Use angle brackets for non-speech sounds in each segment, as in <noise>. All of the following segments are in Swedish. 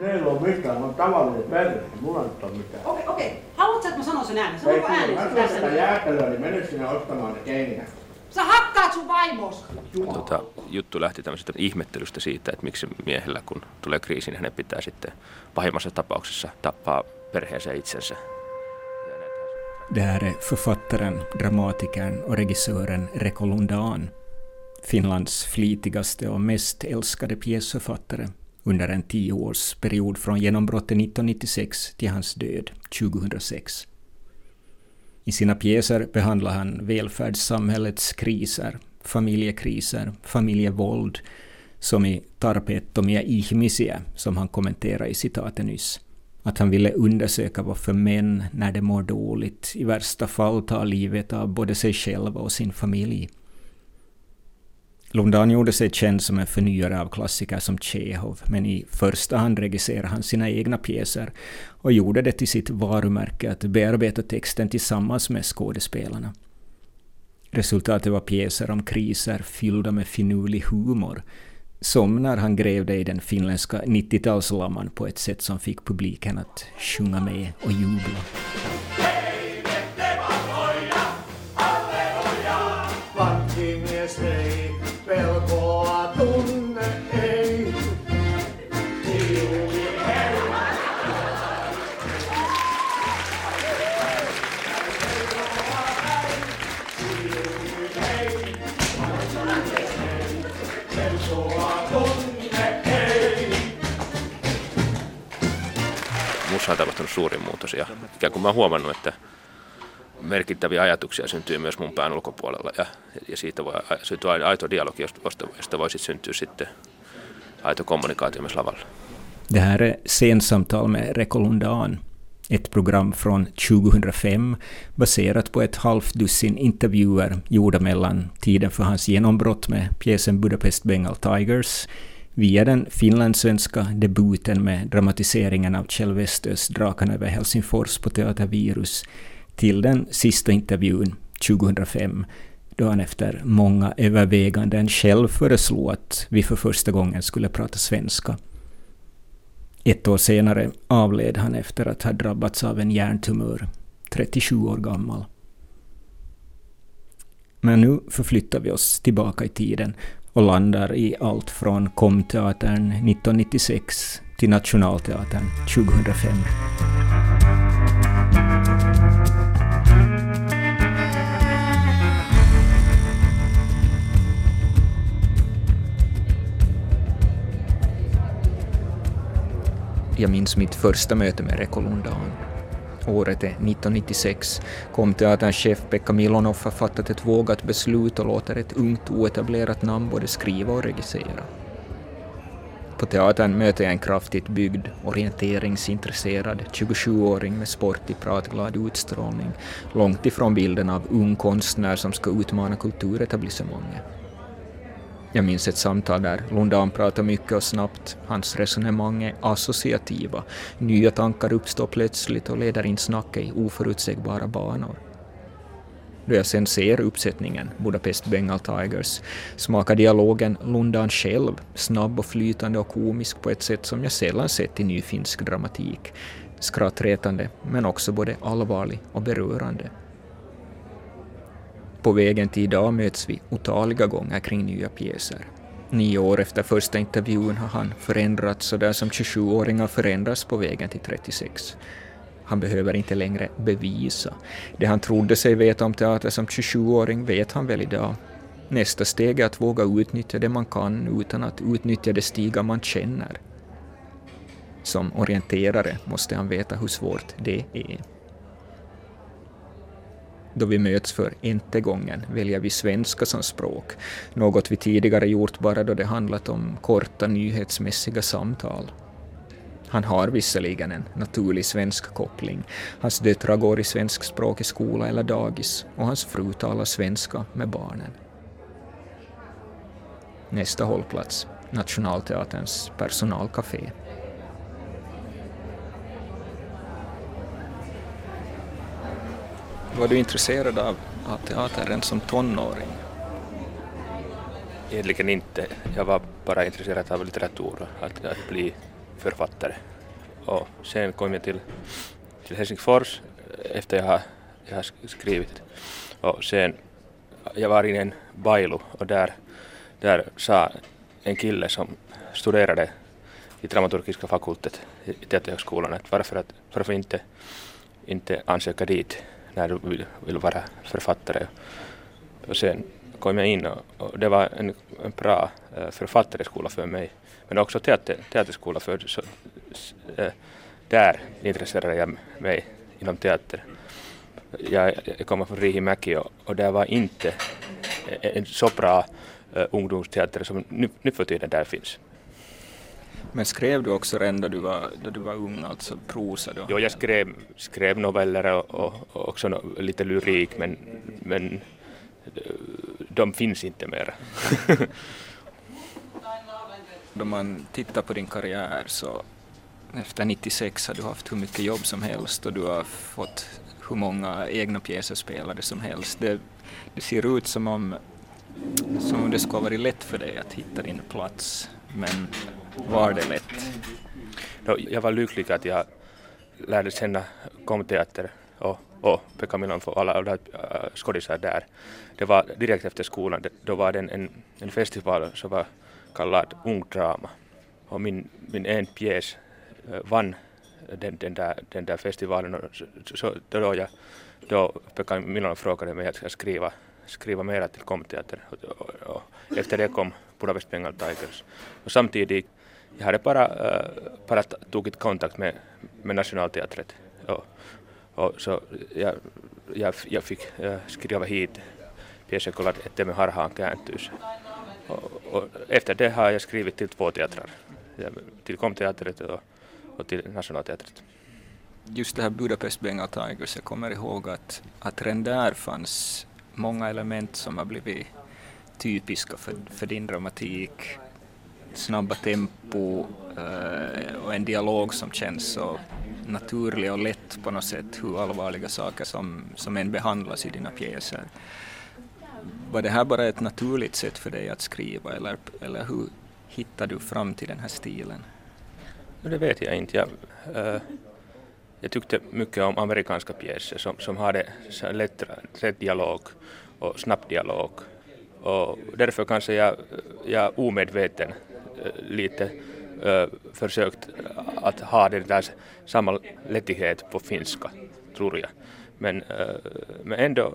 Meillä on mitään, on tavallinen perhe, mulla nyt on mitään. Okei, okei. Haluatko, että mä sanon sen äänen? Sanonko kun äänen mä sen tässä? sitä jäätelöä, niin mene sinne ostamaan ne kengät. Sä hakkaat sun vaimos. Tota, juttu lähti tämmöisestä ihmettelystä siitä, että miksi miehellä, kun tulee kriisi, niin hänen pitää sitten pahimmassa tapauksessa tappaa perheensä itsensä. Det här är författaren, dramatikern och regissören Reko Lundan. Finlands flitigaste och mest älskade pjäsförfattare under en tioårsperiod från genombrottet 1996 till hans död 2006. I sina pjäser behandlar han välfärdssamhällets kriser, familjekriser, familjevåld, som i Tarpeettomia ihmisiä, som han kommenterade i citatet nyss. Att han ville undersöka varför män, när de mår dåligt, i värsta fall tar livet av både sig själva och sin familj. Lundan gjorde sig känd som en förnyare av klassiker som Tjehov, men i första hand regisserade han sina egna pjäser och gjorde det till sitt varumärke att bearbeta texten tillsammans med skådespelarna. Resultatet var pjäser om kriser fyllda med finurlig humor, som när han grävde i den finländska 90-talslamman på ett sätt som fick publiken att sjunga med och jubla. Minussa on tapahtunut suuri muutos ja ikään kuin mä oon huomannut, että merkittäviä ajatuksia syntyy myös mun pään ulkopuolella ja, ja siitä voi syntyä aito dialogi, josta, josta voi sitten syntyä sitten aito kommunikaatio myös lavalla. Det här är Scensamtal med Reko Lundan, ett program från 2005 baserat på ett halvt dussin intervjuer gjorda mellan tiden för hans genombrott med pjäsen Budapest Bengal Tigers via den finlandssvenska debuten med dramatiseringen av Kjell Westös Drakarna över Helsingfors på Teater Virus till den sista intervjun 2005 då han efter många överväganden själv föreslog att vi för första gången skulle prata svenska. Ett år senare avled han efter att ha drabbats av en hjärntumör, 37 år gammal. Men nu förflyttar vi oss tillbaka i tiden och landar i allt från Komteatern 1996 till Nationalteatern 2005. Jag minns mitt första möte med Rekolundan. Året är 1996. Komteaterns chef Pekka Milonov har fattat ett vågat beslut och låter ett ungt oetablerat namn både skriva och regissera. På teatern möter jag en kraftigt byggd, orienteringsintresserad 27-åring med sportig, pratglad utstrålning, långt ifrån bilden av ung konstnär som ska utmana kulturetablissemanget. Jag minns ett samtal där Lundan pratar mycket och snabbt. Hans resonemang är associativa. Nya tankar uppstår plötsligt och leder in snacket i oförutsägbara banor. Då jag sen ser uppsättningen, Budapest Bengal Tigers, smakar dialogen Lundan själv, snabb och flytande och komisk på ett sätt som jag sällan sett i ny finsk dramatik. Skrattretande, men också både allvarlig och berörande. På vägen till idag möts vi otaliga gånger kring nya pjäser. Nio år efter första intervjun har han förändrats så där som 27-åringar förändras på vägen till 36. Han behöver inte längre bevisa. Det han trodde sig veta om teater som 27-åring vet han väl idag. Nästa steg är att våga utnyttja det man kan utan att utnyttja det stigar man känner. Som orienterare måste han veta hur svårt det är. Då vi möts för inte gången väljer vi svenska som språk, något vi tidigare gjort bara då det handlat om korta nyhetsmässiga samtal. Han har visserligen en naturlig svensk koppling. Hans döttrar går i svenskspråkig skola eller dagis och hans fru talar svenska med barnen. Nästa hållplats, Nationalteaterns personalkafé. Var du intresserad av, av teater redan som tonåring? Egentligen inte. Jag var bara intresserad av litteratur, att, att bli författare. Och sen kom jag till, till Helsingfors eh, efter jag har, jag har skrivit. Och sen, eh, jag var i en bailu och där, där sa en kille som studerade i dramaturgiska fakultet i Teaterhögskolan att varför, att, varför inte, inte ansöka dit när du vill, vill vara författare. Och sen kom jag in och, och det var en, en bra eh, äh, författareskola för mig. Men också teater, teaterskola för så, äh, där intresserade jag mig inom teater. Jag, jag kommer från Riihimäki och, och det var inte en så bra äh, ungdomsteater som nu, nu för tiden där finns. Men skrev du också redan då du var, då du var ung, alltså prosa då? Jo, jag skrev, skrev noveller och, och, och också no, lite lyrik, men, men de finns inte mer. <laughs> Då man tittar på din karriär så efter 96 har du haft hur mycket jobb som helst och du har fått hur många egna pjäser spelade som helst. Det, det ser ut som om, som om det skulle ha varit lätt för dig att hitta din plats, men var det lätt? Jag var lycklig att jag lärde känna komteater och, och Pekka Milan för alla, alla äh, skådisar där. Det var direkt efter skolan, då var det en, en festival som var kallad Ung Drama. Och min, min en pjäs äh, vann den, den, där, den där festivalen och så, så, då, jag, då Pekka Milan frågade mig att jag skriva, skriva mera till komteater och, och, och efter det kom Budapest Bengal Tigers. Och samtidigt jag hade bara, eh, bara tagit kontakt med, med Nationalteatret. Och, och så jag, jag, jag fick eh, skriva hit pjäsen kallad Ette med harhaan kääntyys. Och, och efter det har jag skrivit till två teatrar. Till Komteatret och, och till Nationalteatret. Just det här Budapest Bengal Tigers, jag kommer ihåg att, att redan där fanns många element som har blivit typiska för, för din dramatik snabba tempo eh, och en dialog som känns så naturlig och lätt på något sätt, hur allvarliga saker som, som än behandlas i dina pjäser. Var det här bara ett naturligt sätt för dig att skriva eller, eller hur hittade du fram till den här stilen? Det vet jag inte. Jag, äh, jag tyckte mycket om amerikanska pjäser som, som hade lätt, lätt dialog och snabb dialog. Och därför kanske jag, jag omedveten lite försökt att ha den där samma lättighet på finska, tror jag. Men, men ändå,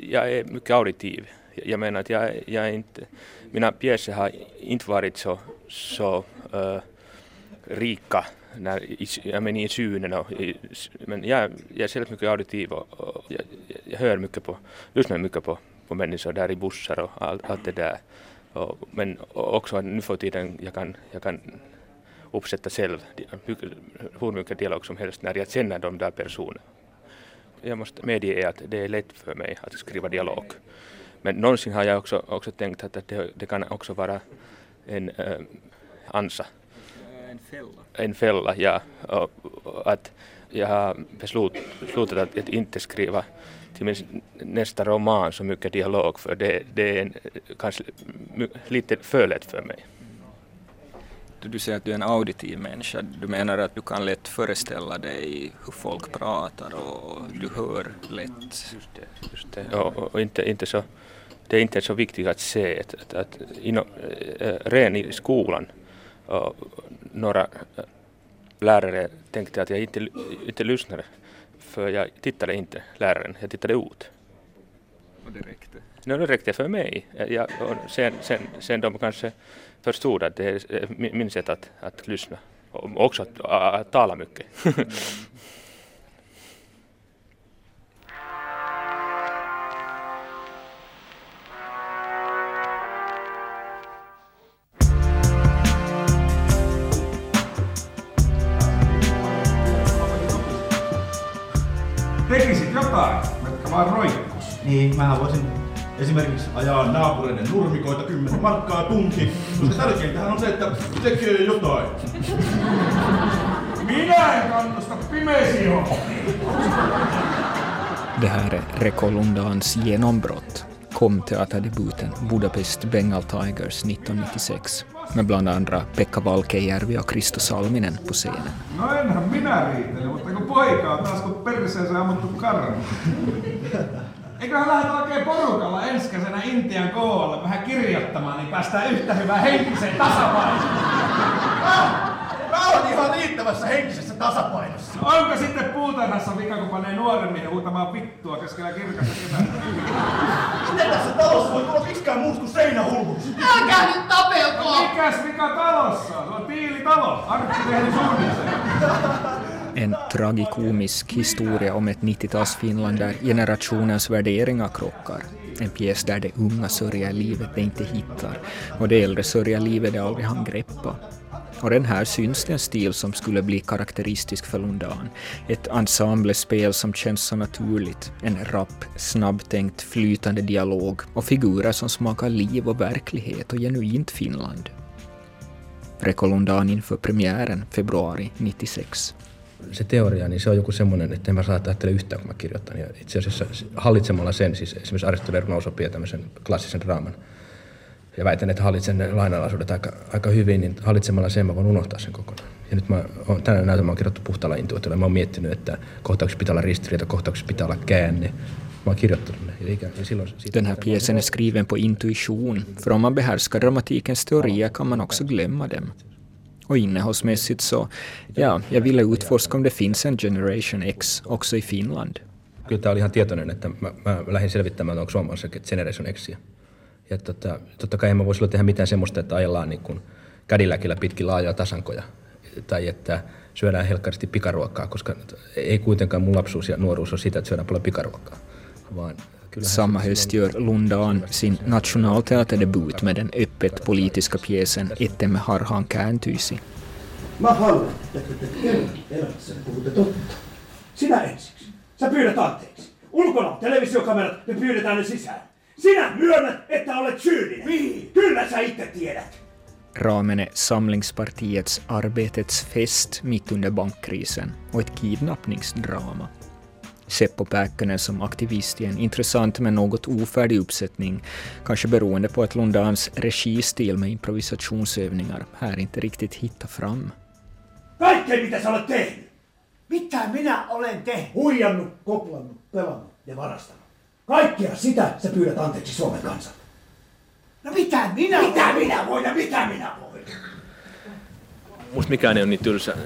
jag är mycket auditiv. Jag menar att jag, jag är inte, mina pjäser har inte varit så, så uh, rika när, i, jag menar, i synen. Och i, men jag, jag är själv mycket auditiv och, och jag, jag, hör mycket på, lyssnar mycket på, på människor där i bussar och allt, allt det där. Och, men också nu för tiden jag kan, jag kan uppsätta själv hur mycket dialog som helst när jag känner de där personerna. Jag måste medge att det är lätt för mig att skriva dialog. Men någonsin har jag också, också tänkt att det, det kan också vara en äh, ansa. En fälla? En fälla, ja. Och, och att jag har beslutat att, att inte skriva till min nästa roman så mycket dialog för det, det är en, kanske lite för lätt för mig. Du säger att du är en auditiv människa. Du menar att du kan lätt föreställa dig hur folk pratar och du hör lätt? Just det. Just det. Och, och, inte, inte så, det är inte så viktigt att se att, att, att inom, äh, redan i skolan och några lärare tänkte att jag inte, inte lyssnade för jag tittade inte läraren, jag tittade ut. Och det räckte? No, det räckte för mig. Jag, sen, sen, sen de kanske förstod att det är min sätt att, att lyssna och också att, att tala mycket. <laughs> Niin, mä voisin esimerkiksi ajaa naapureiden nurmikoita 10 markkaa tunti, koska tärkeintähän on se, että tekee jotain. Minä en kannusta pimeisiin Det här är Reko Lundans genombrott, kom teaterdebuten Budapest Bengal Tigers 1996. med bland andra Pekka Valkejärvi och Kristo Salminen på scenen. No enhän minä riitele, mutta kun poika on taas kun perseensä ammuttu karnu. Eiköhän lähdetä oikein porukalla ensi kesänä Intian koolle vähän kirjoittamaan, niin päästään yhtä hyvää henkiseen tasapainoon. Mä oon ihan riittävässä henkisessä tasapainossa. Onko sitten puutarhassa vika, kun panee nuoren miehen huutamaan vittua keskellä kirkasta kevättä? Miten tässä talossa voi tulla miksikään muuta kuin seinähulluus? Älkää nyt tapelko! Mikäs vika talossa on? Se on tiilitalo. Arkkitehdin suunnitelma. En tragikomisk historia om ett 90-tals Finland där generationens värderingar krockar. En pjäs där de unga sörjer livet de inte hittar och de äldre sörjer livet de aldrig hann greppa. Och den här syns det en stil som skulle bli karaktäristisk för Lundan. Ett ensemblespel som känns så naturligt. En rapp, snabbtänkt, flytande dialog och figurer som smakar liv och verklighet och genuint Finland. Rekolundan inför premiären februari 96. se teoria, niin se on joku semmoinen, että en mä saa ajattele yhtään, kun mä kirjoitan. Ja itse asiassa hallitsemalla sen, siis esimerkiksi Aristoteles Runo sopii tämmöisen klassisen draaman, ja väitän, että hallitsen ne lainalaisuudet aika, aika hyvin, niin hallitsemalla sen mä voin unohtaa sen kokonaan. Ja nyt mä oon, tänään näytön mä oon kirjoittu puhtaalla intuitiolla. Mä oon miettinyt, että kohtauksessa pitää olla ristiriita, kohtauksessa pitää olla käänne. Mä oon kirjoittanut ne. Ikään, ja silloin, Den här pjäsen är skriven på intuition, för om man behärskar dramatikens teorier kan man också glömma dem. Och innehållsmässigt så, ja, jag ville utforska om det finns en Generation X också i Finland. Kyllä tämä oli ihan tietoinen, että mä, mä lähdin selvittämään, onko Suomessa Generation Xia. Ja tota, totta kai en mä voi tehdä mitään semmoista, että ajellaan niin kädilläkillä pitkin laajaa tasankoja. Tai että syödään helkkaristi pikaruokaa, koska ei kuitenkaan mun lapsuus ja nuoruus ole sitä, että syödään paljon pikaruokaa. Vaan Samma höst gör Lundan sin nationalteaterdebut med den öppet politiska pjäsen Ettemme harhaan kääntyisi. Mä haluan, että te puhutte totta. Sinä ensiksi. Sä pyydät anteeksi. Ulkona on televisiokamerat, me pyydetään ne sisään. Sinä myönnät, että olet syyllinen. Niin. Kyllä sä itse tiedät. Ramen är Samlingspartiets Arbetets fest mitt under bankkrisen och ett kidnappningsdrama. Seppo Pääkkönen som aktivist i en intressant men något ofärdig uppsättning, kanske beroende på att Lundans registil med improvisationsövningar här inte riktigt hittar fram. Kaikkea mitä sä olet tehnyt. Mitä minä olen tehnyt? Huijannut, koplannut, pelannut ja varastanut. Kaikkea sitä sä pyydät anteeksi Suomen kansalta. No mitä minä Mitä minä voin ja mitä minä voin? Musta mikään ei ole niin tylsä,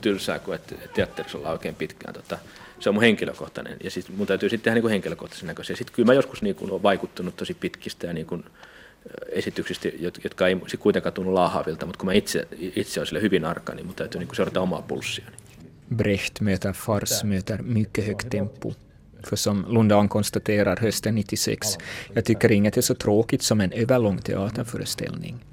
tylsää kuin että teatterissa ollaan oikein pitkään. Tota, se on mun henkilökohtainen ja sit mun täytyy sitten tehdä niin kuin henkilökohtaisen näköisiä. Sitten kyllä mä joskus niin kuin olen vaikuttunut tosi pitkistä ja niin kuin, esityksistä, jot- jotka ei sit kuitenkaan tunnu laahavilta, mutta kun mä itse, itse olen sille hyvin arka, niin mun täytyy niin kuin seurata omaa pulssia. Brecht möter fars möter mycket högt tempo. För som Lundan konstaterar hösten 96, jag tycker inget är så tråkigt som en överlång teaterföreställning.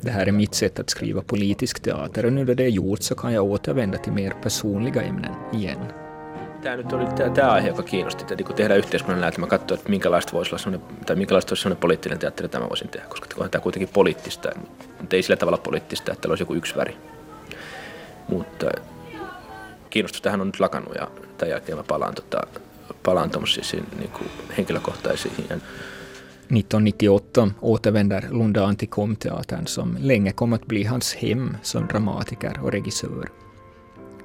Det här är mitt sätt att skriva politisk teater och nu när det är gjort så kan jag återvända till mer personliga ämnen igen. Tämä nyt oli tämä, tämä aihe, joka kiinnosti, että kun tehdään yhteiskunnan näytelmä, katsoa, että minkälaista voisi olla sellainen, tai minkälaista olisi sellainen poliittinen teatteri, että tämä voisin tehdä, koska tämä kuitenkin poliittista, mutta ei sillä tavalla poliittista, että olisi joku yksi väri. Mutta kiinnostus tähän on nyt lakannut ja tämän jälkeen mä palaan, tota, palaan tuommoisiin niin henkilökohtaisiin ja 1998 återvänder Lundan till Komteatern som länge kom att bli hans hem som dramatiker och regissör.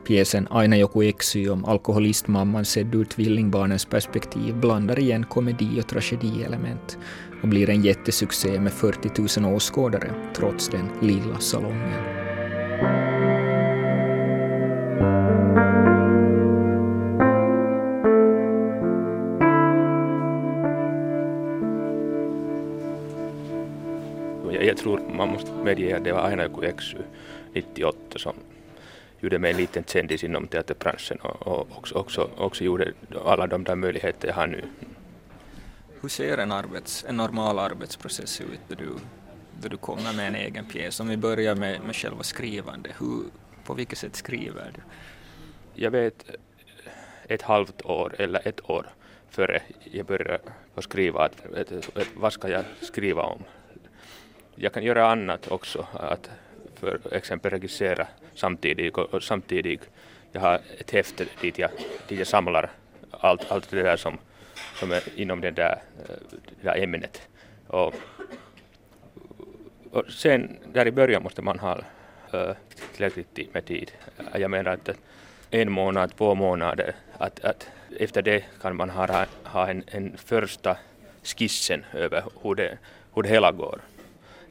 Pjäsen Aina joku eksy om alkoholistmamman sedd ur tvillingbarnens perspektiv blandar igen komedi och tragedielement och blir en jättesuccé med 40 000 åskådare trots den lilla salongen. Jag, tror man måste medge att det var aina joku eksy 98 som gjorde mig en liten kändis inom teaterbranschen och, och också, också, också gjorde alla de där möjligheter jag har nu. Hur ser en, arbets, en normal arbetsprocess ut då du, då du kommer med en egen pjäs? Om vi börjar med, med själva skrivande, hur, på vilket sätt skriver du? Jag vet ett halvt år eller ett år före jag börjar att skriva att, att, att vad ska jag skriva om. Jag kan göra annat också, att för exempel regissera samtidigt. Och samtidigt jag har ett häfte dit jag, dit jag samlar allt, allt det där som, som är inom det där, eh, det där ämnet. Och och sen där i början måste man ha eh, tillräckligt med tid. Jag menar att en månad, två månader, att, att efter det kan man ha, ha en, en första skissen över hur det, hur det hela går.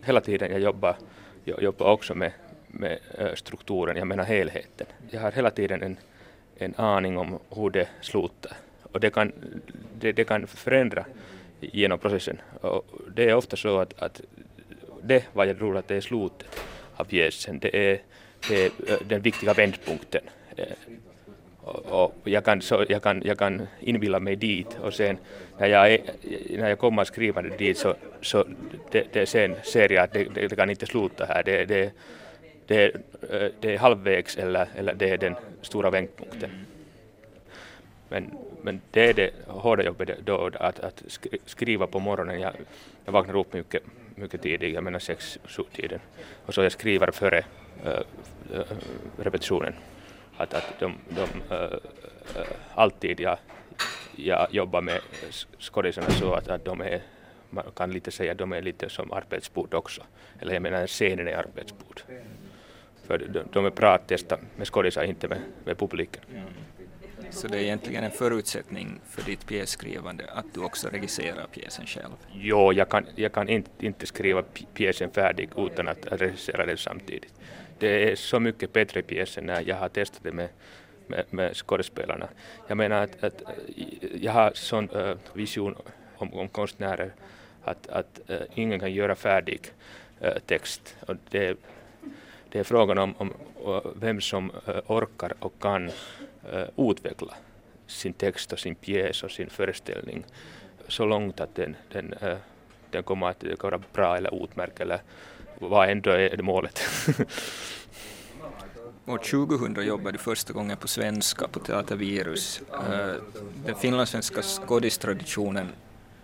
Hela tiden jag jobbar, jobbar också med, med eh, strukturen, jag menar helheten. Jag har hela tiden en, en aning om hur det slutar och det kan, det, det kan förändra genom processen. Och det är ofta så att, att det vad jag tror att det är slutet av pjäsen, det är, det är eh, den viktiga vändpunkten. Eh, och, och jag, kan, så, jag, kan, jag kan inbilla mig dit och sen när jag, är, e, när jag kommer skrivande dit så, så det, det sen ser jag att det, det, det kan inte sluta här. Det, det, det, det är halvvägs eller, eller det är den stora vändpunkten. Men, men det är det hårda jobbet då, att, att skriva på morgonen. Jag, jag vaknar upp mycket, mycket tidigt, jag menar sex, sju tiden. Och så jag skriver före äh, repetitionen. Att, att de, de äh, alltid jag, jag jobbar med skådisarna så att, att de är, man kan lite säga de är lite som arbetsbord också. Eller jag menar scenen är arbetsbord. För de, de är testa med skådisar, inte med, med publiken. Så det är egentligen en förutsättning för ditt pjässkrivande att du också regisserar pjäsen själv? Jo, jag kan, jag kan inte, inte skriva pjäsen färdig utan att regissera den samtidigt. Det är så mycket bättre pjäsen när jag har testat det med, med, med skådespelarna. Jag menar att, att eh, jag har sån uh, vision om, om konstnärer att, att uh, ingen kan göra färdig uh, text. Och det, det är frågan om, om vem som orkar och kan Eh, utveckla sin text och sin pjäs och sin föreställning så långt att den, den, uh, den kommer att vara bra eller utmärkt eller vad ändå är målet. <laughs> År 2000 jobbade du första gången på svenska på Teatervirus. Eh, den finlandssvenska skådistraditionen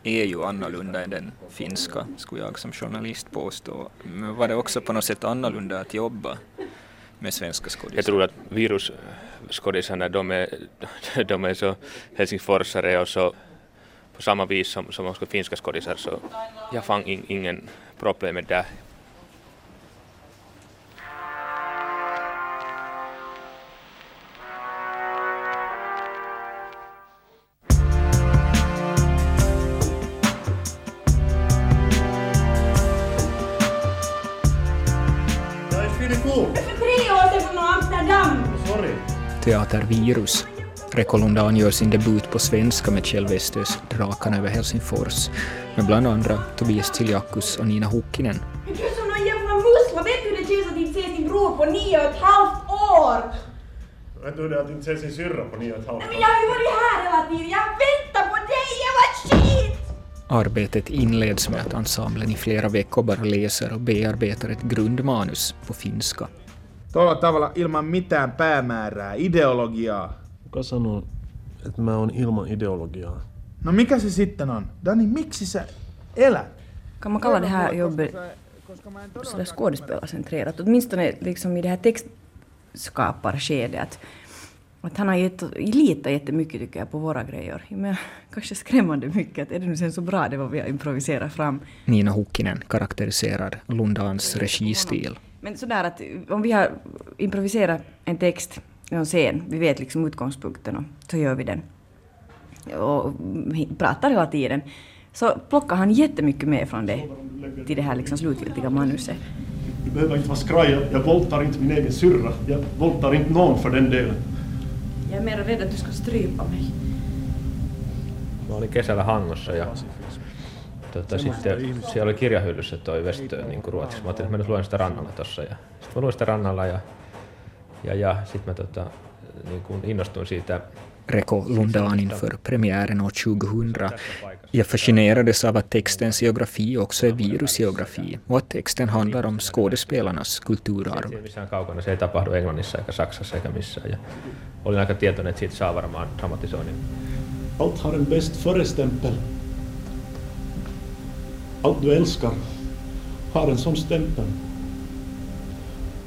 är ju annorlunda än den finska, skulle jag som journalist påstå. Men var det också på något sätt annorlunda att jobba med svenska skådisar? Jag tror att virusskådisarna, de är, <laughs> de är så helsingforsare och så på samma vis som, som också finska skådisar så jag fann in, ingen problem med det. Teatervirus. Rekolundan gör sin debut på svenska med Kjell Westös Drakarna över Helsingfors med bland andra Tobias Tiljakus och Nina Hukkinen. Men du som någon jävla mussla, vet du hur det känns att inte se sin bror på nio och ett halvt år? Vet du hur det är att inte se sin syrra på nio och ett halvt år? Men jag har ju varit här hela tiden, jag väntar på dig, jävla skit! Arbetet inleds med att ensemblen i flera veckor bara läser och bearbetar ett grundmanus på finska. Tuolla tavalla ilman mitään päämäärää, ideologiaa. Kuka sanoo, että mä oon ilman ideologiaa? No mikä se sitten on? Dani, miksi sä elät? Kan man kalla det här jobbet sådär skådespelarcentrerat? Åtminstone liksom i det här textskaparskedet. Att, att han har gett, litat jättemycket tycker jag på våra grejer. Men, kanske skrämmande mycket. Att är det nu sen så bra det vad vi har improviserat fram? Nina Hukkinen karaktäriserar Lundans registil. Men sådär att om vi har improviserat en text, en scen, vi vet liksom utgångspunkten och så gör vi den. Och pratar hela tiden. Så plockar han jättemycket med från det till det här liksom slutgiltiga manuset. Du behöver inte vara skraj, jag voltar inte min egen syrra. Jag voltar inte någon för den delen. Jag är mer rädd att du ska strypa mig. Mä olin kesällä Hangossa ja tota, sitten siellä oli kirjahyllyssä toi Westö niin kuin ruotsiksi. Mä ajattelin, että mä nyt luen sitä rannalla tossa. Ja sitten mä luin sitä rannalla ja, ja, ja sitten mä tota, niin kuin innostuin siitä Reko Lundan inför premiären år 2000. Jag fascinerades av att textens geografi också är virusgeografi och att texten handlar om skådespelarnas kulturarv. Missään kaukana se ei tapahdu Englannissa eikä Saksassa eikä missään. Ja olin aika tietoinen, että siitä saa varmaan dramatisoinnin. Allt har en bäst före-stämpel. Allt du älskar har en sån stämpel.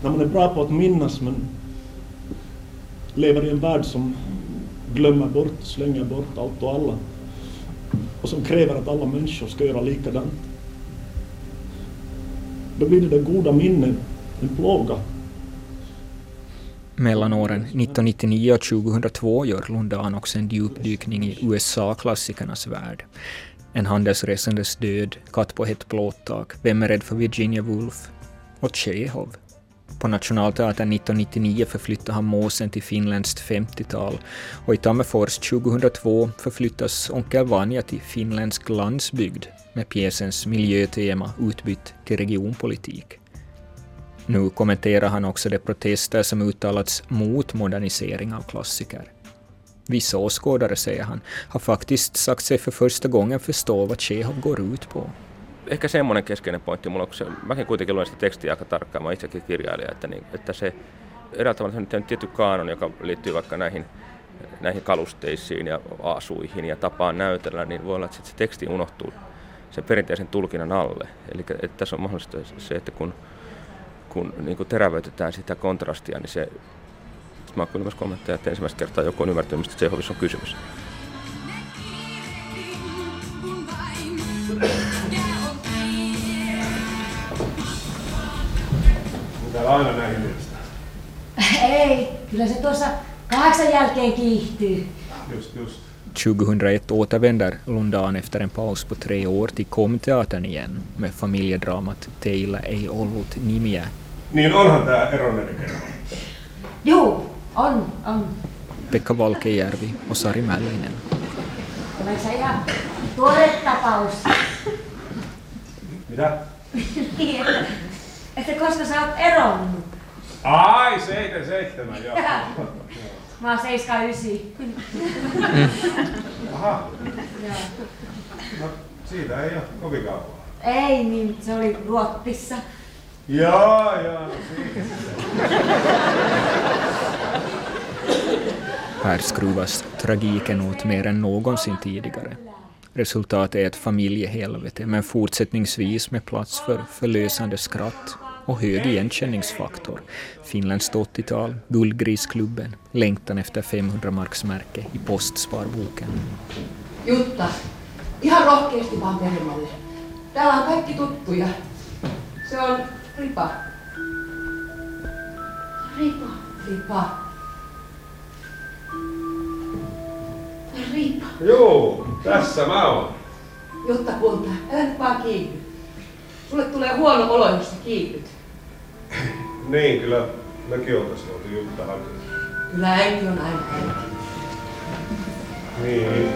När man är bra på att minnas men lever i en värld som glömmer bort, slänger bort allt och alla och som kräver att alla människor ska göra likadant. då blir det det goda minnet en plåga. Mellan åren 1999 och 2002 gör Lundan också en djupdykning i USA-klassikernas värld. En handelsresandes död, Katt på hett plåttak, Vem är rädd för Virginia Woolf och Tjehov. På Nationalteatern 1999 förflyttar han måsen till finländskt 50-tal och i Tammerfors 2002 förflyttas Onkel Vanja till finländsk landsbygd med pjäsens miljötema utbytt till regionpolitik. Nu kommenterar han också de protester som uttalats mot modernisering av klassiker. Vissa åskådare, säger han, har faktiskt sagt sig för första gången förstå vad Tjehov går ut på. Ehkä semmoinen keskeinen pointti mulla on, mäkin kuitenkin luen sitä tekstiä aika tarkkaan, mä itsekin kirjailija, että, niin, että se eräällä tavalla se on tietty kaanon, joka liittyy vaikka näihin, näihin kalusteisiin ja asuihin ja tapaan näytellä, niin voi olla, että se teksti unohtuu sen perinteisen tulkinnan alle. Eli että tässä on mahdollista se, että kun, kun niin terävöitetään sitä kontrastia, niin se Mä oon kyllä myös kommentteja, että ensimmäistä kertaa joku on ymmärtänyt, mistä Tsehovissa on kysymys. Täällä aina näihin mielestä. Ei, kyllä se tuossa kahdeksan jälkeen kiihtyy. Just, just. 2001 återvänder Lundan efter en paus på tre år till Komteatern igen med familjedramat Teillä ei ollut nimiä. Niin onhan tää Eronen kerran. Juu, on, on. Pekka Valkejärvi och Sari Mällinen. Se ihan tuore tapaus? Mitä? niin, että, että koska sä oot eronnut. Ai, 77, joo. Mä oon 79. Aha, Joo. no siitä ei ole kovin kauan. Ei, niin se oli Ruotsissa. No siitä. Här skruvas tragiken åt mer än någonsin tidigare. Resultatet är ett familjehelvete, men fortsättningsvis med plats för förlösande skratt och hög igenkänningsfaktor. Finländskt 80-tal, Guldgrisklubben, längtan efter 500-marksmärke i postsparboken. Jutta, ihan rohkeasti vaan peremmälle. Täällä on kaikki tuttuja. Se on Ripa. Ripa. Ripa. Ripa. Joo, tässä mä oon. Jutta kunta, älä nyt vaan kiihdy. Sulle tulee huono olo, jos sä kiihdyt. Niin, kyllä mekin oltais voitu Jutta hakea. Kyllä äiti on aina äiti. Niin.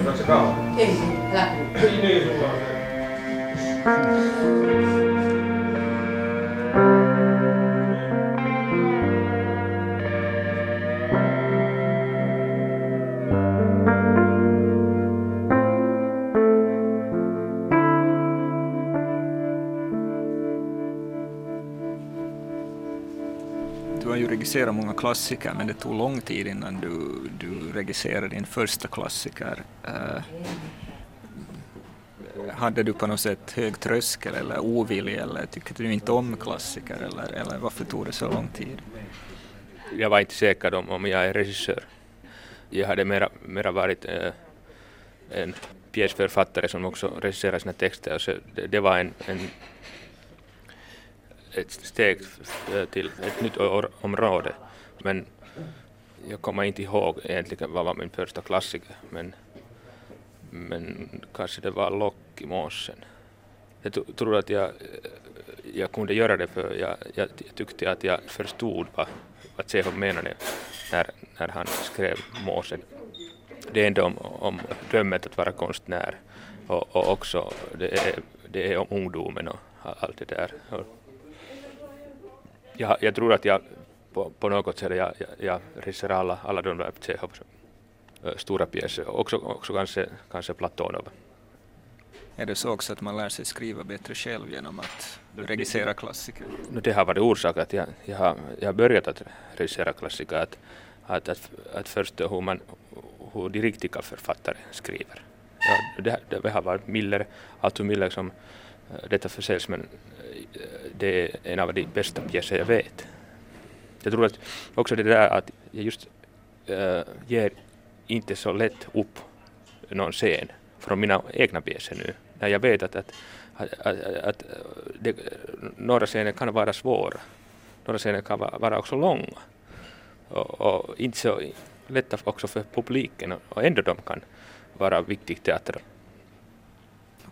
Otatko se kahvia? Ei älä. Niin, niin, sulla on Du har regisserat många klassiker, men det tog lång tid innan du, du regisserade din första klassiker. Uh, hade du på något sätt hög tröskel eller ovilja eller tyckte du inte om klassiker eller, eller varför tog det så lång tid? Jag var inte säker om, om jag är regissör. Jag hade mera, mera varit äh, en pjäsförfattare som också regisserar sina texter. Så det, det var en, en, ett steg eh, till ett nytt område. Men jag kommer inte ihåg egentligen vad var min första klassiker. Men, men kanske det var Lock i måsen. Jag tror att jag, jag kunde göra det för jag, jag tyckte att jag förstod vad, vad Tsehov menade när, när han skrev Måsen. Det är ändå om, om drömmet att vara konstnär och, och också det är, det är om ungdomen och allt det där. Jag, jag tror att jag på, på något sätt jag, jag, jag regisserar alla, alla de där Tsehovs stora pjäser, också, också kanske, kanske Platonov. Är det så också att man lär sig skriva bättre själv genom att regissera klassiker? No, det har varit orsak att jag, jag, har, jag har börjat att regissera klassiker, att, att, att, att förstå hur, man, hur de riktiga författare skriver. Ja, det, det har varit Miller, Arthur Miller som eh, detta försäljs, men eh, det är en av de bästa pjäser jag vet. Jag tror att också det där att jag just äh, ger inte så lätt upp någon scen från mina egna pjäser nu. när jag vet att, att, att, att, det, några scener kan vara svåra. Några scener kan vara också långa. Och, och inte så lätta också för publiken och ändå de kan vara viktig teater.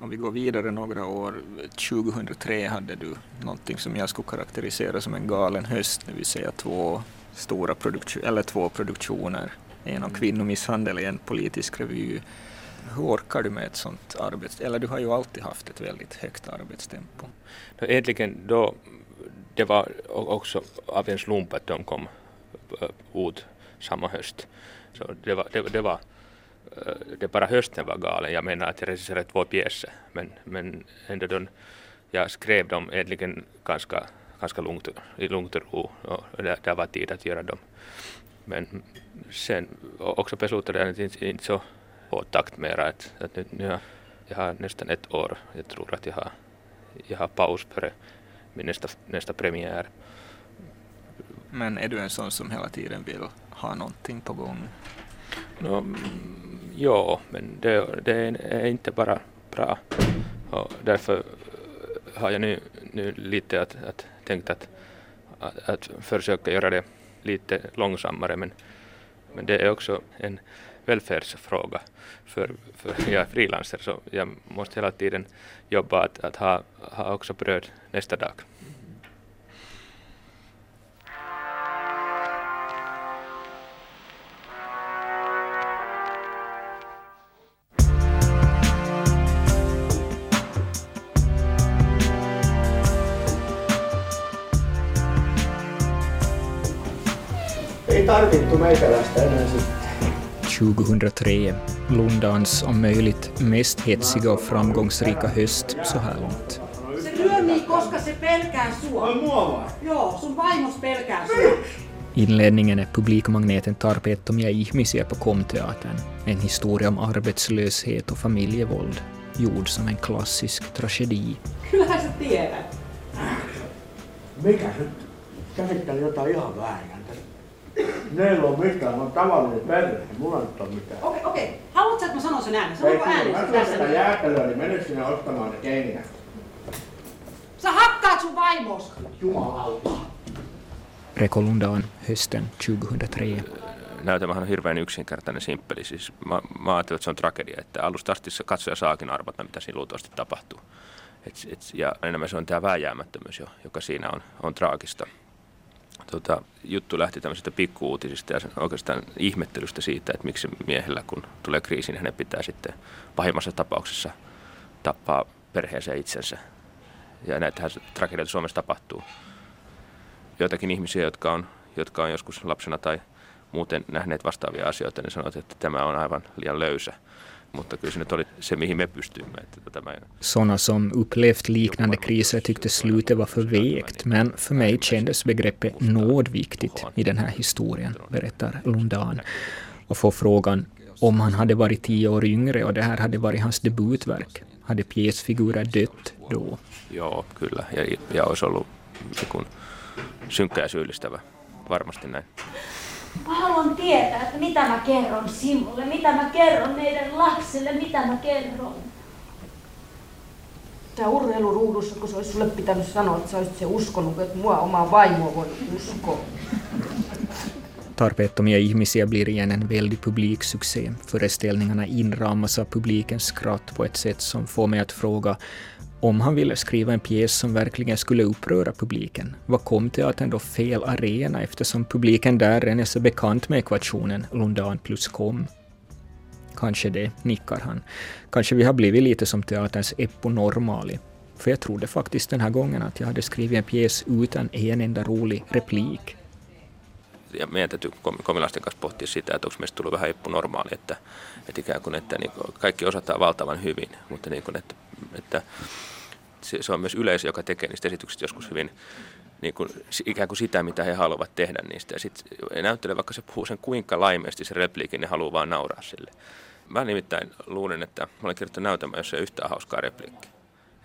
Om vi går vidare några år, 2003 hade du någonting som jag skulle karaktärisera som en galen höst, det vill säga två stora produktioner, eller två produktioner, en om kvinnomisshandel i en politisk revy. Hur orkar du med ett sånt arbete? Eller du har ju alltid haft ett väldigt högt arbetstempo. Egentligen då, det var också av en slump att de kom ut samma höst. Så det var, det, det var det bara hösten var galen. Jag menar att jag regisserade två pjäser, men, men ändå då jag skrev dem egentligen ganska, ganska lugnt, i lugnt och ro och det, det var tid att göra dem. Men sen också beslutade jag att inte, så få takt mera. Att, att nu, nu har, jag har nästan ett år, jag tror att jag har, jag har paus före min nästa, nästa premiär. Men är du en sån som hela tiden vill ha någonting på gång? No, ja, men det, det, är inte bara bra. Och därför har jag nu, nu lite att, att tänkt att, att, att försöka göra det lite långsammare men, men det är också en välfärdsfråga. För, för <laughs> jag är frilanser så jag måste hela tiden jobba att, att ha, ha också bröd nästa dag. Ei tarvittu meikäläistä enää sitten. 2003, Lundans om möjligt mest hetsiga och framgångsrika höst så här långt. Se lyö niin, koska se pelkää sua. Mua vai? Joo, sun vaimos pelkää sua. Inledningen är publikmagneten Tarpeettomia ihmisiä på Komteatern. En historia om arbetslöshet och familjevåld, gjord som en klassisk tragedi. Kyllähän sä tiedät. Mikä nyt käsitteli jotain ihan väärin? Meillä on mitään, on tavallinen perhe, mulla nyt on mitään. Okei, okei. Haluatko, että mä sanon sen äänen? Sanonko äänen Mä tässä? sitä jäätelöä, niin mene sinne ottamaan ne kengät. Sä hakkaat sun vaimos. Jumalauta. Reko Lundan hösten 2003. Näytelmähän on hirveän yksinkertainen, simppeli. Siis mä, mä ajattelin, että se on tragedia, että alusta asti se katsoja saakin arvata, mitä siinä luultavasti tapahtuu. Et, et, ja enemmän se on tämä vääjäämättömyys, joka siinä on, on traagista tota, juttu lähti tämmöisestä pikkuuutisista ja oikeastaan ihmettelystä siitä, että miksi miehellä, kun tulee kriisi, niin hänen pitää sitten pahimmassa tapauksessa tappaa perheensä itsensä. Ja näitähän tragedioita Suomessa tapahtuu. Joitakin ihmisiä, jotka on, jotka on joskus lapsena tai muuten nähneet vastaavia asioita, niin sanovat, että tämä on aivan liian löysä. Mutta kyllä se nyt oli se, mihin me. Että tämä... Sådana som upplevt liknande kriser tyckte slutet var för vekt, men för mig kändes begreppet nåd viktigt i den här historien, berättar Lundan. Och får frågan om han hade varit tio år yngre och det här hade varit hans debutverk, hade pjäsfigurer dött då? Joo, kyllä. Ja, ja olisi ollut synkkä ja syyllistävä. Varmasti näin. Mä haluan tietää, että mitä mä kerron sinulle, mitä mä kerron meidän lapselle, mitä mä kerron. Tää urheiluruudussa, kun se olisi sulle pitänyt sanoa, että sä olisit se uskonut, että mua omaa vaimoa voi uskoa. Tarpeettomia ihmisiä blir igen en väldig publiksuccé. Föreställningarna inramas av publikens skratt på ett sätt som får mig att fråga om han ville skriva en pjäs som verkligen skulle uppröra publiken, vad kom teatern då fel arena eftersom publiken där redan är så bekant med ekvationen Lundan plus kom? Kanske det, nickar han. Kanske vi har blivit lite som teaterns Eppo Normali. För jag trodde faktiskt den här gången att jag hade skrivit en pjäs utan en enda rolig replik. Ja meidän täytyy komilaisten kanssa pohtia sitä, että onko meistä tullut vähän Eppo Normaali, että, että ikään kuin, että niin kaikki osataan valtavan hyvin, mutta niin kuin, että, että se, se on myös yleisö, joka tekee niistä esityksistä joskus hyvin niin kuin, ikään kuin sitä, mitä he haluavat tehdä niistä. Ja sitten näyttelee, vaikka se puhuu sen kuinka laimeesti se repliikin, niin haluaa vaan nauraa sille. Mä nimittäin luulen, että mä olen kirjoittanut näytelmä, jossa ei ole yhtään hauskaa repliikkiä.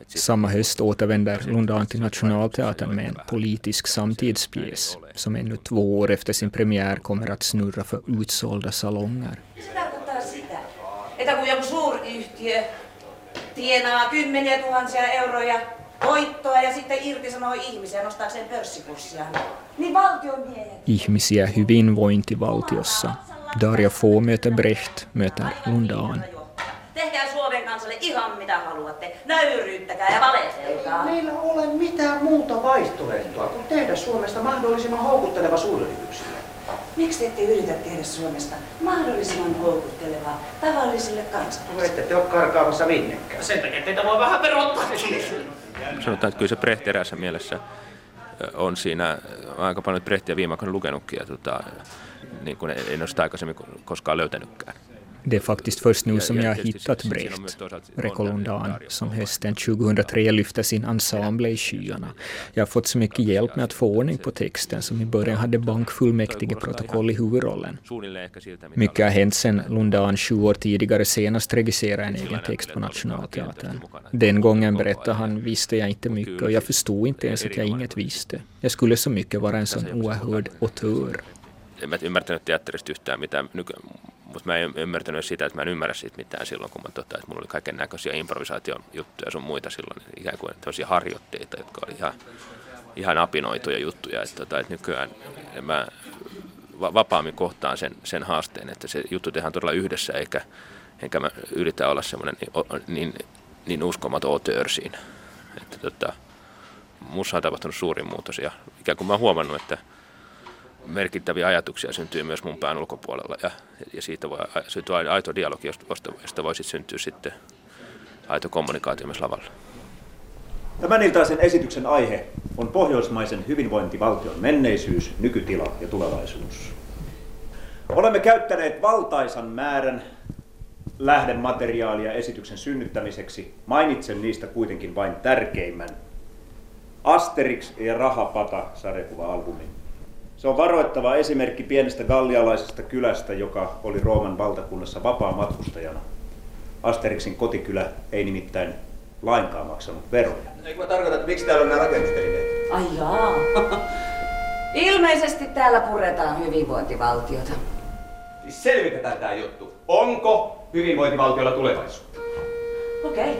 Samma höst återvänder Lundan till Nationalteatern med en politisk samtidspjäs som ännu två år efter sin premiär kommer att snurra för utsålda salonger. Se tarkoittaa sitä, että kun joku suuryhtiö tienaa kymmeniä tuhansia euroja voittoa ja sitten irtisanoo ihmisiä nostaakseen pörssikurssia. Niin valtion miehet. Ihmisiä hyvinvointivaltiossa. Darja Få möter Brecht, möter Lundan. Tehkää Suomen kansalle ihan mitä haluatte. Nöyryyttäkää ja valetelkaa. Ei meillä ole mitään muuta vaihtoehtoa kuin tehdä Suomesta mahdollisimman houkutteleva suuryrityksille. Miksi te ette yritä tehdä Suomesta mahdollisimman houkuttelevaa tavallisille kansalaisille? Ette te ole karkaamassa minnekään. Sen takia teitä voi vähän perottaa. Sanotaan, että kyllä se Brecht eräässä mielessä on siinä, aika paljon Brechtia viime aikoina lukenutkin ja tota, niin kuin en ole sitä aikaisemmin koskaan löytänytkään. Det är faktiskt först nu som jag har hittat Brecht, Rekolundan, som hösten 2003 lyfte sin ensemble i skyarna. Jag har fått så mycket hjälp med att få ordning på texten som i början hade bankfullmäktigeprotokoll i huvudrollen. Mycket har hänt sedan Lundan sju år tidigare senast regisserade en egen text på Nationalteatern. Den gången berättade han visste jag inte mycket och jag förstod inte ens att jag inget visste. Jag skulle så mycket vara en sån oerhörd auteur. En mä ymmärtänyt teatterista yhtään mitään, nyky- mutta mä en ymmärtänyt sitä, että mä en ymmärrä siitä mitään silloin, kun mä tota, että mulla oli kaiken näköisiä improvisaatiojuttuja sun muita silloin, ikään kuin tämmöisiä harjoitteita, jotka oli ihan, ihan apinoituja juttuja, että, tota, että nykyään mä va- vapaammin kohtaan sen, sen haasteen, että se juttu tehdään todella yhdessä, eikä, enkä mä yritä olla semmoinen niin, niin, niin uskomaton auteur siinä. Että, tota, on tapahtunut suuri muutos ja ikään kuin mä oon huomannut, että merkittäviä ajatuksia syntyy myös mun pään ulkopuolella ja, ja siitä voi syntyä aito dialogi, josta, josta voi sitten syntyä sitten aito kommunikaatio myös lavalla. Tämän iltaisen esityksen aihe on pohjoismaisen hyvinvointivaltion menneisyys, nykytila ja tulevaisuus. Olemme käyttäneet valtaisan määrän lähdemateriaalia esityksen synnyttämiseksi. Mainitsen niistä kuitenkin vain tärkeimmän. Asterix ja Rahapata sarjakuva-albumin. Se on varoittava esimerkki pienestä gallialaisesta kylästä, joka oli Rooman valtakunnassa vapaa matkustajana. Asterixin kotikylä ei nimittäin lainkaan maksanut veroja. Eikö mä tarkoita, että miksi täällä on nämä rakennustelineet? Ai jaa. Ilmeisesti täällä puretaan hyvinvointivaltiota. Siis selvitetään tää juttu. Onko hyvinvointivaltiolla tulevaisuutta? Okei.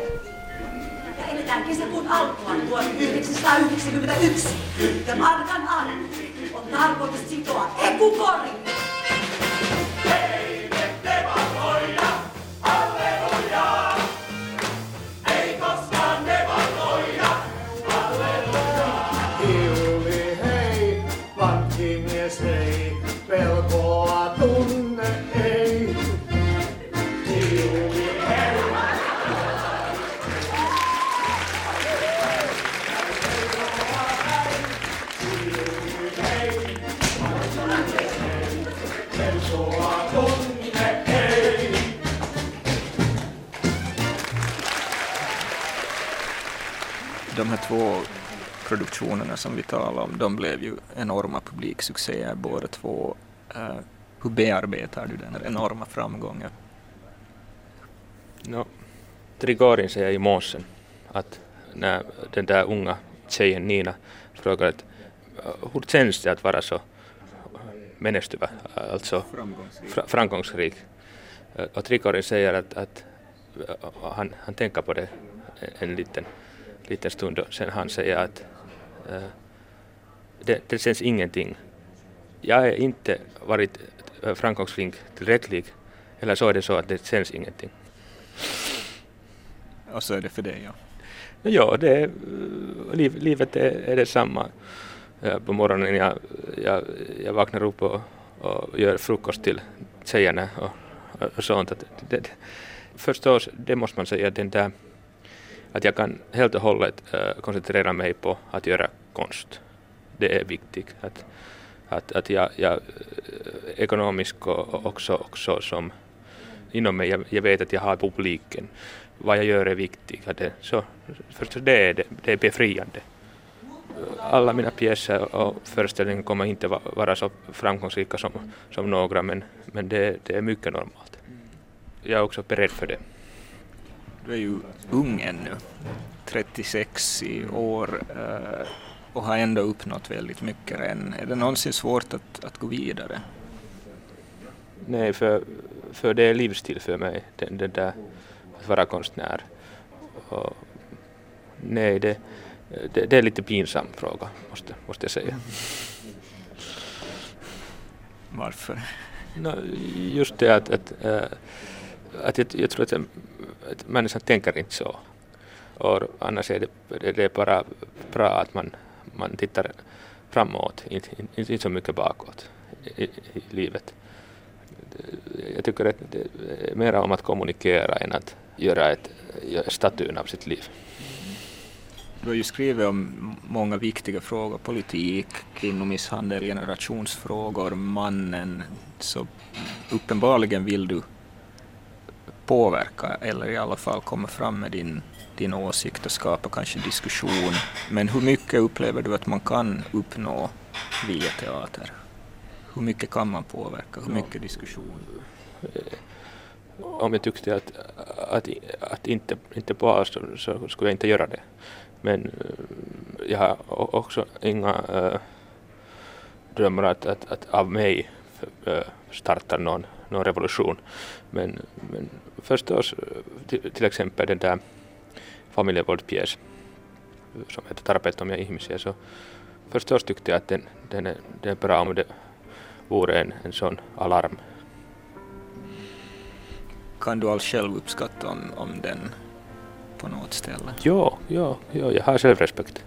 Ja eletään kesäkuun alkua 1991. Ja markan arvo on tarkoitus som vi talar om, de blev ju enorma publiksuccéer båda två. Eh, hur bearbetar du den enorma framgången? No, Trigorin säger i måsen att när den där unga tjejen Nina frågar att uh, hur känns det att vara så menestyvä, alltså Framgångsrik. fra, framgångsrik. Uh, Och Trigorin säger att, att uh, han, han tänker på det en liten, liten stund och sen han säger att uh, det, det känns ingenting. Jag har inte varit uh, framgångsrik tillräckligt eller så är det så att det känns ingenting. Och så är det för dig, ja. Ja, det är, liv, livet är, är detsamma. På morgonen jag, jag, jag vaknar upp och, och gör frukost till tjejerna och, och sånt. Att det, det, förstås, det måste man säga, den där, att jag kan helt och hållet eh, koncentrera mig på att göra konst. Det är viktigt. Att, att, att jag, jag eh, ekonomisk och också, också som inom mig, jag, jag vet att jag har publiken. Vad jag gör är viktigt. Att det, så, för det är, det, det är befriande. Alla mina pjäser och föreställningar kommer inte vara så framgångsrika som, som några, men, men det, det är mycket normalt. Jag är också beredd för det. Du är ju ung ännu, 36 i år eh, och har ändå uppnått väldigt mycket än. Är det någonsin svårt att, att gå vidare? Nej, för, för det är livsstil för mig, den, den där, att vara konstnär. och nej, det, det, det är lite pinsam fråga, måste, måste jag säga. Varför? No, just det att, att, äh, att jag, jag tror att, att människan tänker inte så. Och annars är det, det är bara bra att man, man tittar framåt, inte, inte, inte så mycket bakåt i, i livet. Jag tycker att det är mer om att kommunicera än att göra ett, statyn av sitt liv. Du har ju skrivit om många viktiga frågor, politik, kvinnomisshandel, generationsfrågor, mannen. Så uppenbarligen vill du påverka eller i alla fall komma fram med din, din åsikt och skapa kanske diskussion. Men hur mycket upplever du att man kan uppnå via teater? Hur mycket kan man påverka? Hur mycket diskussion? Om jag tyckte att, att, att inte, inte bara så, så skulle jag inte göra det. Men eh, jag har också inga äh, drömmar att, att, att av mig starta någon, någon revolution. Men, men förstås till, till exempel den där familjevåldspjäs som heter Tarpeettomia ihmisiä, så förstås tyckte jag att den, den, är, den är bra om det vore en, en sån alarm. Kan du alls själv uppskatta om, om den på något ställe? Ja, ja, ja jag har självrespekt.